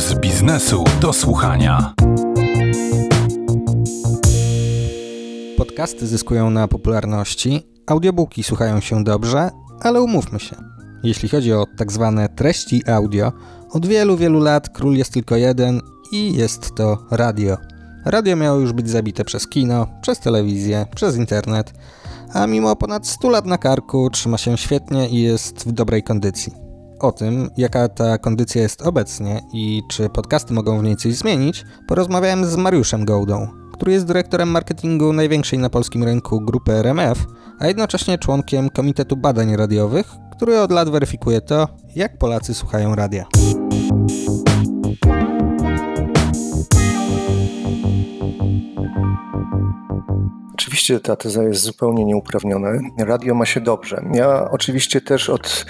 z biznesu do słuchania. Podcasty zyskują na popularności, audiobooki słuchają się dobrze, ale umówmy się. Jeśli chodzi o tak zwane treści audio, od wielu, wielu lat król jest tylko jeden i jest to radio. Radio miało już być zabite przez kino, przez telewizję, przez internet, a mimo ponad 100 lat na karku trzyma się świetnie i jest w dobrej kondycji. O tym, jaka ta kondycja jest obecnie i czy podcasty mogą w niej coś zmienić, porozmawiałem z Mariuszem Gołdą, który jest dyrektorem marketingu największej na polskim rynku grupy RMF, a jednocześnie członkiem Komitetu Badań Radiowych, który od lat weryfikuje to, jak Polacy słuchają radia. Oczywiście ta teza jest zupełnie nieuprawniona. Radio ma się dobrze. Ja oczywiście też od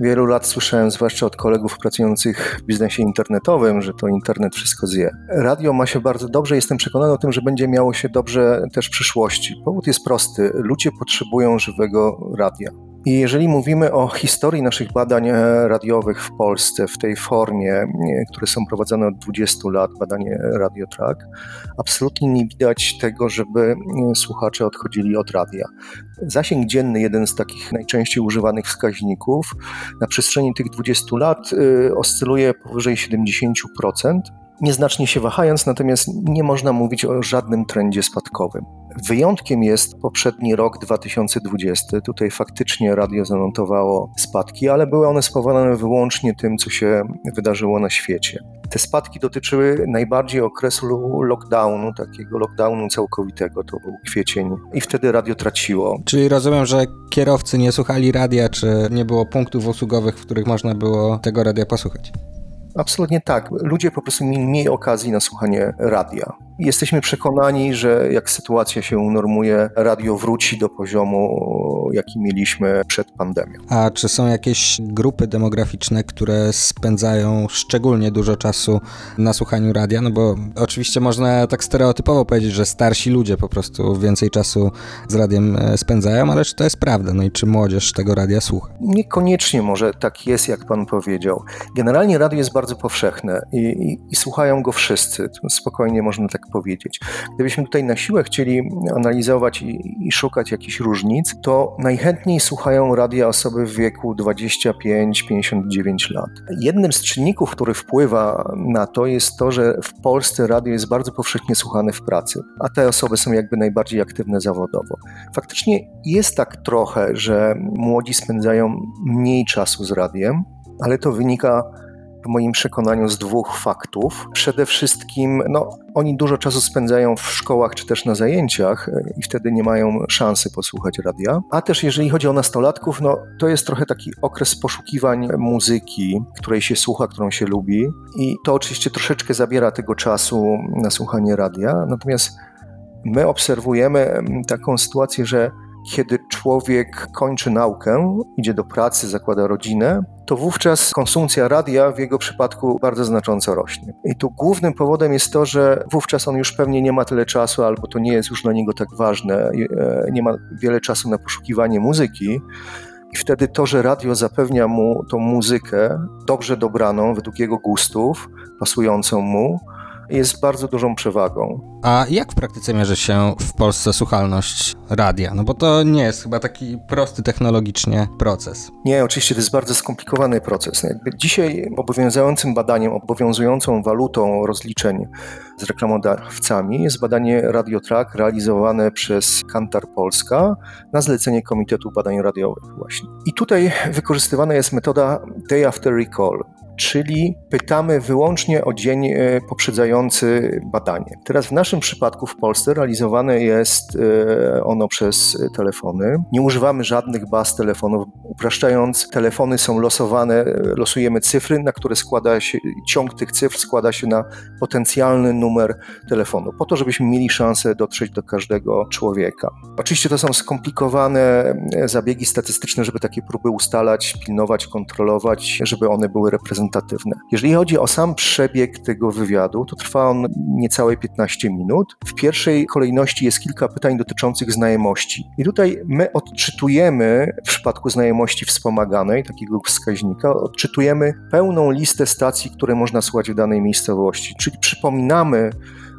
wielu lat słyszałem, zwłaszcza od kolegów pracujących w biznesie internetowym, że to internet wszystko zje. Radio ma się bardzo dobrze. Jestem przekonany o tym, że będzie miało się dobrze też w przyszłości. Powód jest prosty. Ludzie potrzebują żywego radia. I jeżeli mówimy o historii naszych badań e, radiowych w Polsce w tej formie, e, które są prowadzone od 20 lat, badanie Radiotrack, absolutnie nie widać tego, żeby e, słuchacze odchodzili od radia. Zasięg dzienny, jeden z takich najczęściej używanych wskaźników, na przestrzeni tych 20 lat oscyluje powyżej 70% nieznacznie się wahając, natomiast nie można mówić o żadnym trendzie spadkowym. Wyjątkiem jest poprzedni rok 2020. Tutaj faktycznie radio zanotowało spadki, ale były one spowodowane wyłącznie tym, co się wydarzyło na świecie. Te spadki dotyczyły najbardziej okresu lockdownu, takiego lockdownu całkowitego, to był kwiecień i wtedy radio traciło. Czyli rozumiem, że kierowcy nie słuchali radia, czy nie było punktów usługowych, w których można było tego radia posłuchać? Absolutnie tak. Ludzie po prostu mieli mniej okazji na słuchanie radia. Jesteśmy przekonani, że jak sytuacja się unormuje, radio wróci do poziomu, jaki mieliśmy przed pandemią. A czy są jakieś grupy demograficzne, które spędzają szczególnie dużo czasu na słuchaniu radia? No bo oczywiście można tak stereotypowo powiedzieć, że starsi ludzie po prostu więcej czasu z radiem e, spędzają, ale czy to jest prawda? No i czy młodzież tego radia słucha? Niekoniecznie może tak jest, jak pan powiedział. Generalnie radio jest bardzo powszechne i, i, i słuchają go wszyscy. Spokojnie można tak powiedzieć. Gdybyśmy tutaj na siłę chcieli analizować i, i szukać jakichś różnic, to najchętniej słuchają radia osoby w wieku 25-59 lat. Jednym z czynników, który wpływa na to, jest to, że w Polsce radio jest bardzo powszechnie słuchane w pracy, a te osoby są jakby najbardziej aktywne zawodowo. Faktycznie jest tak trochę, że młodzi spędzają mniej czasu z radiem, ale to wynika w moim przekonaniu z dwóch faktów. Przede wszystkim, no, oni dużo czasu spędzają w szkołach czy też na zajęciach e, i wtedy nie mają szansy posłuchać radia. A też jeżeli chodzi o nastolatków, no, to jest trochę taki okres poszukiwań muzyki, której się słucha, którą się lubi i to oczywiście troszeczkę zabiera tego czasu na słuchanie radia. Natomiast my obserwujemy taką sytuację, że kiedy człowiek kończy naukę, idzie do pracy, zakłada rodzinę, to wówczas konsumpcja radia w jego przypadku bardzo znacząco rośnie. I tu głównym powodem jest to, że wówczas on już pewnie nie ma tyle czasu, albo to nie jest już dla niego tak ważne, e, nie ma wiele czasu na poszukiwanie muzyki. I wtedy to, że radio zapewnia mu tą muzykę dobrze dobraną, według jego gustów, pasującą mu, jest bardzo dużą przewagą. A jak w praktyce mierzy się w Polsce słuchalność radia? No bo to nie jest chyba taki prosty technologicznie proces. Nie, oczywiście to jest bardzo skomplikowany proces. Jakby dzisiaj obowiązującym badaniem, obowiązującą walutą rozliczeń z reklamodawcami jest badanie Radiotrack realizowane przez Kantar Polska na zlecenie Komitetu Badań Radiowych właśnie. I tutaj wykorzystywana jest metoda Day After Recall czyli pytamy wyłącznie o dzień e, poprzedzający badanie. Teraz w naszym przypadku w Polsce realizowane jest e, ono przez telefony. Nie używamy żadnych baz telefonów. Upraszczając, telefony są losowane, e, losujemy cyfry, na które składa się, ciąg tych cyfr składa się na potencjalny numer telefonu, po to, żebyśmy mieli szansę dotrzeć do każdego człowieka. Oczywiście to są skomplikowane zabiegi statystyczne, żeby takie próby ustalać, pilnować, kontrolować, żeby one były reprezentatywne reprezentatywne. Jeżeli chodzi o sam przebieg tego wywiadu, to trwa on niecałe 15 minut. W pierwszej kolejności jest kilka pytań dotyczących znajomości. I tutaj my odczytujemy w przypadku znajomości wspomaganej, takiego wskaźnika, odczytujemy pełną listę stacji, które można słuchać w danej miejscowości. Czyli przypominamy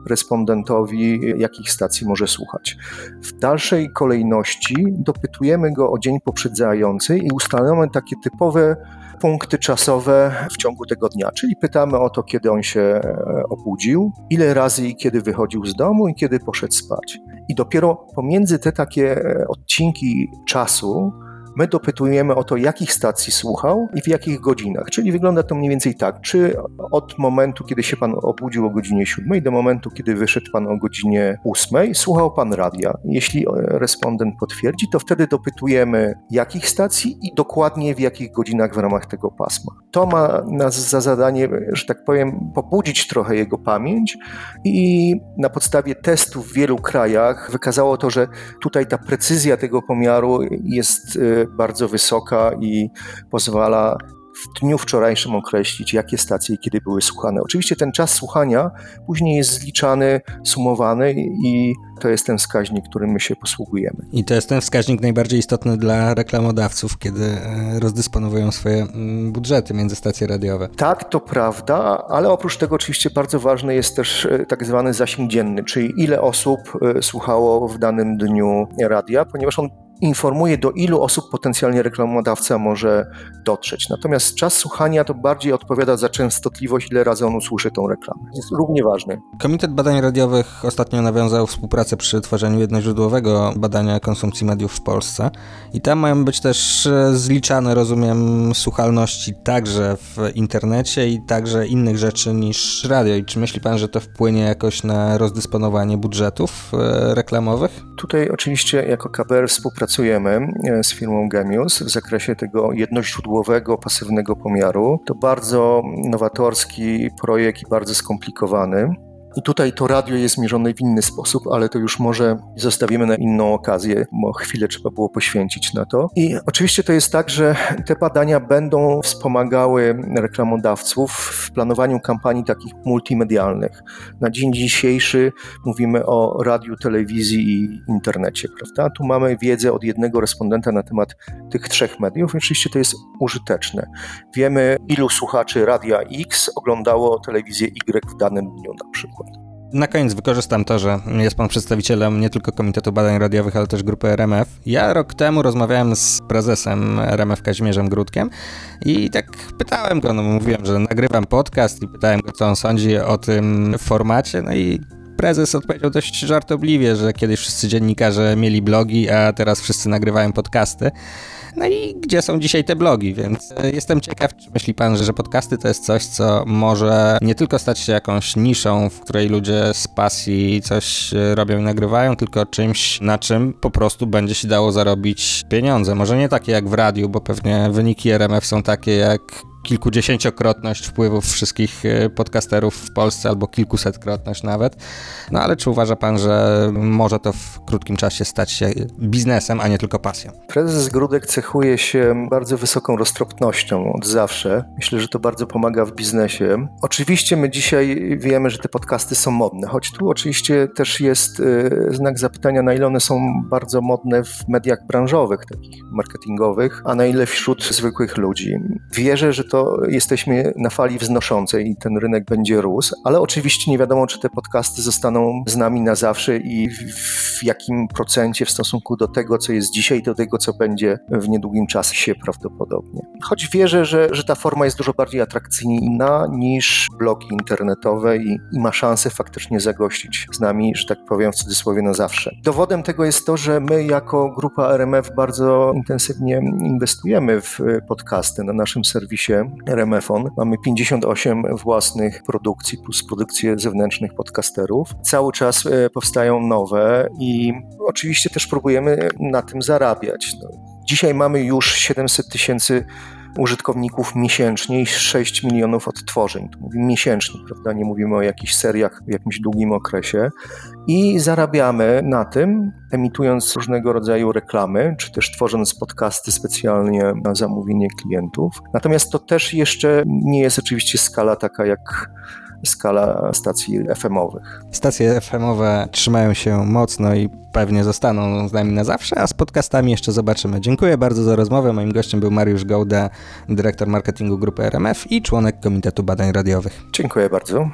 respondentowi, jakich stacji może słuchać. W dalszej kolejności dopytujemy go o dzień poprzedzający i ustalamy takie typowe punkty czasowe w ciągu tego dnia, czyli pytamy o to, kiedy on się e, obudził, ile razy i kiedy wychodził z domu i kiedy poszedł spać. I dopiero pomiędzy te takie e, odcinki czasu My dopytujemy o to, jakich stacji słuchał i w jakich godzinach. Czyli wygląda to mniej więcej tak, czy od momentu, kiedy się pan obudził o godzinie 7 do momentu, kiedy wyszedł pan o godzinie 8, słuchał pan radia. Jeśli respondent potwierdzi, to wtedy dopytujemy, jakich stacji i dokładnie w jakich godzinach w ramach tego pasma. To ma nas za zadanie, że tak powiem, pobudzić trochę jego pamięć i na podstawie testów w wielu krajach wykazało to, że tutaj ta precyzja tego pomiaru jest y, bardzo wysoka i pozwala w dniu wczorajszym określić, jakie stacje i kiedy były słuchane. Oczywiście ten czas słuchania później jest zliczany, sumowany i to jest ten wskaźnik, którym my się posługujemy. I to jest ten wskaźnik najbardziej istotny dla reklamodawców, kiedy e, rozdysponowują swoje mm, budżety między stacje radiowe. Tak, to prawda, ale oprócz tego oczywiście bardzo ważny jest też e, tak zwany zasięg dzienny, czyli ile osób e, słuchało w danym dniu radia, ponieważ on informuje, do ilu osób potencjalnie reklamodawca może dotrzeć. Natomiast czas słuchania to bardziej odpowiada za częstotliwość, ile razy on usłyszy tą reklamę. Jest równie ważny. Komitet Badań Radiowych ostatnio nawiązał współpracę przy tworzeniu jednoźródłowego badania konsumpcji mediów w Polsce i tam mają być też e, zliczane, rozumiem, słuchalności także w internecie i także innych rzeczy niż radio. I czy myśli pan, że to wpłynie jakoś na rozdysponowanie budżetów e, reklamowych? Tutaj oczywiście jako KBR współpracujemy pracujemy e, z firmą Gemius w zakresie tego jednoźródłowego, pasywnego pomiaru. To bardzo nowatorski projekt i bardzo skomplikowany. I tutaj to radio jest mierzone w inny sposób, ale to już może zostawimy na inną okazję, bo chwilę trzeba było poświęcić na to. I oczywiście to jest tak, że te badania będą wspomagały reklamodawców w planowaniu kampanii takich multimedialnych. Na dzień dzisiejszy mówimy o radiu, telewizji i internecie, prawda? Tu mamy wiedzę od jednego respondenta na temat tych trzech mediów i oczywiście to jest użyteczne. Wiemy, ilu słuchaczy radia X oglądało telewizję Y w danym dniu na przykład. Na koniec wykorzystam to, że jest pan przedstawicielem nie tylko Komitetu Badań Radiowych, ale też grupy RMF. Ja rok temu rozmawiałem z prezesem RMF Kazimierzem Grudkiem i tak pytałem go, no mówiłem, że nagrywam podcast i pytałem go, co on sądzi o tym formacie, no i prezes odpowiedział dość żartobliwie, że kiedyś wszyscy dziennikarze mieli blogi, a teraz wszyscy nagrywają podcasty. No i gdzie są dzisiaj te blogi, więc e, jestem ciekaw, czy myśli pan, że podcasty to jest coś, co może nie tylko stać się jakąś niszą, w której ludzie z pasji coś e, robią i nagrywają, tylko czymś, na czym po prostu będzie się dało zarobić pieniądze. Może nie takie jak w radiu, bo pewnie wyniki RMF są takie jak kilkudziesięciokrotność wpływów wszystkich e, podcasterów w Polsce, albo kilkusetkrotność nawet. No ale czy uważa pan, że może to w krótkim czasie stać się biznesem, a nie tylko pasją? Prezes Grudek cechuje się bardzo wysoką roztropnością od zawsze. Myślę, że to bardzo pomaga w biznesie. Oczywiście my dzisiaj wiemy, że te podcasty są modne, choć tu oczywiście też jest e, znak zapytania, na ile one są bardzo modne w mediach branżowych, takich marketingowych, a na ile wśród zwykłych ludzi. Wierzę, że to jesteśmy na fali wznoszącej i ten rynek będzie rósł, ale oczywiście nie wiadomo, czy te podcasty zostaną z nami na zawsze i w jakim procencie w stosunku do tego, co jest dzisiaj, do tego, co będzie w niedługim czasie prawdopodobnie. Choć wierzę, że, że ta forma jest dużo bardziej atrakcyjna niż blogi internetowe i, i ma szansę faktycznie zagościć z nami, że tak powiem w cudzysłowie, na zawsze. Dowodem tego jest to, że my jako grupa RMF bardzo intensywnie inwestujemy w podcasty na naszym serwisie RMFON. Mamy 58 własnych produkcji plus produkcje zewnętrznych podcasterów. Cały czas e, powstają nowe i oczywiście też próbujemy na tym zarabiać. No, dzisiaj mamy już 700 tysięcy użytkowników miesięcznie i 6 milionów odtworzeń. Mówimy miesięcznie, prawda? Nie mówimy o jakichś seriach w jakimś długim okresie. I zarabiamy na tym, emitując różnego rodzaju reklamy, czy też tworząc podcasty specjalnie na zamówienie klientów. Natomiast to też jeszcze nie jest oczywiście skala taka jak skala stacji FM-owych. Stacje FM-owe trzymają się mocno i pewnie zostaną z nami na zawsze, a z podcastami jeszcze zobaczymy. Dziękuję bardzo za rozmowę. Moim gościem był Mariusz Gołda, dyrektor marketingu grupy RMF i członek Komitetu Badań Radiowych. Dziękuję bardzo.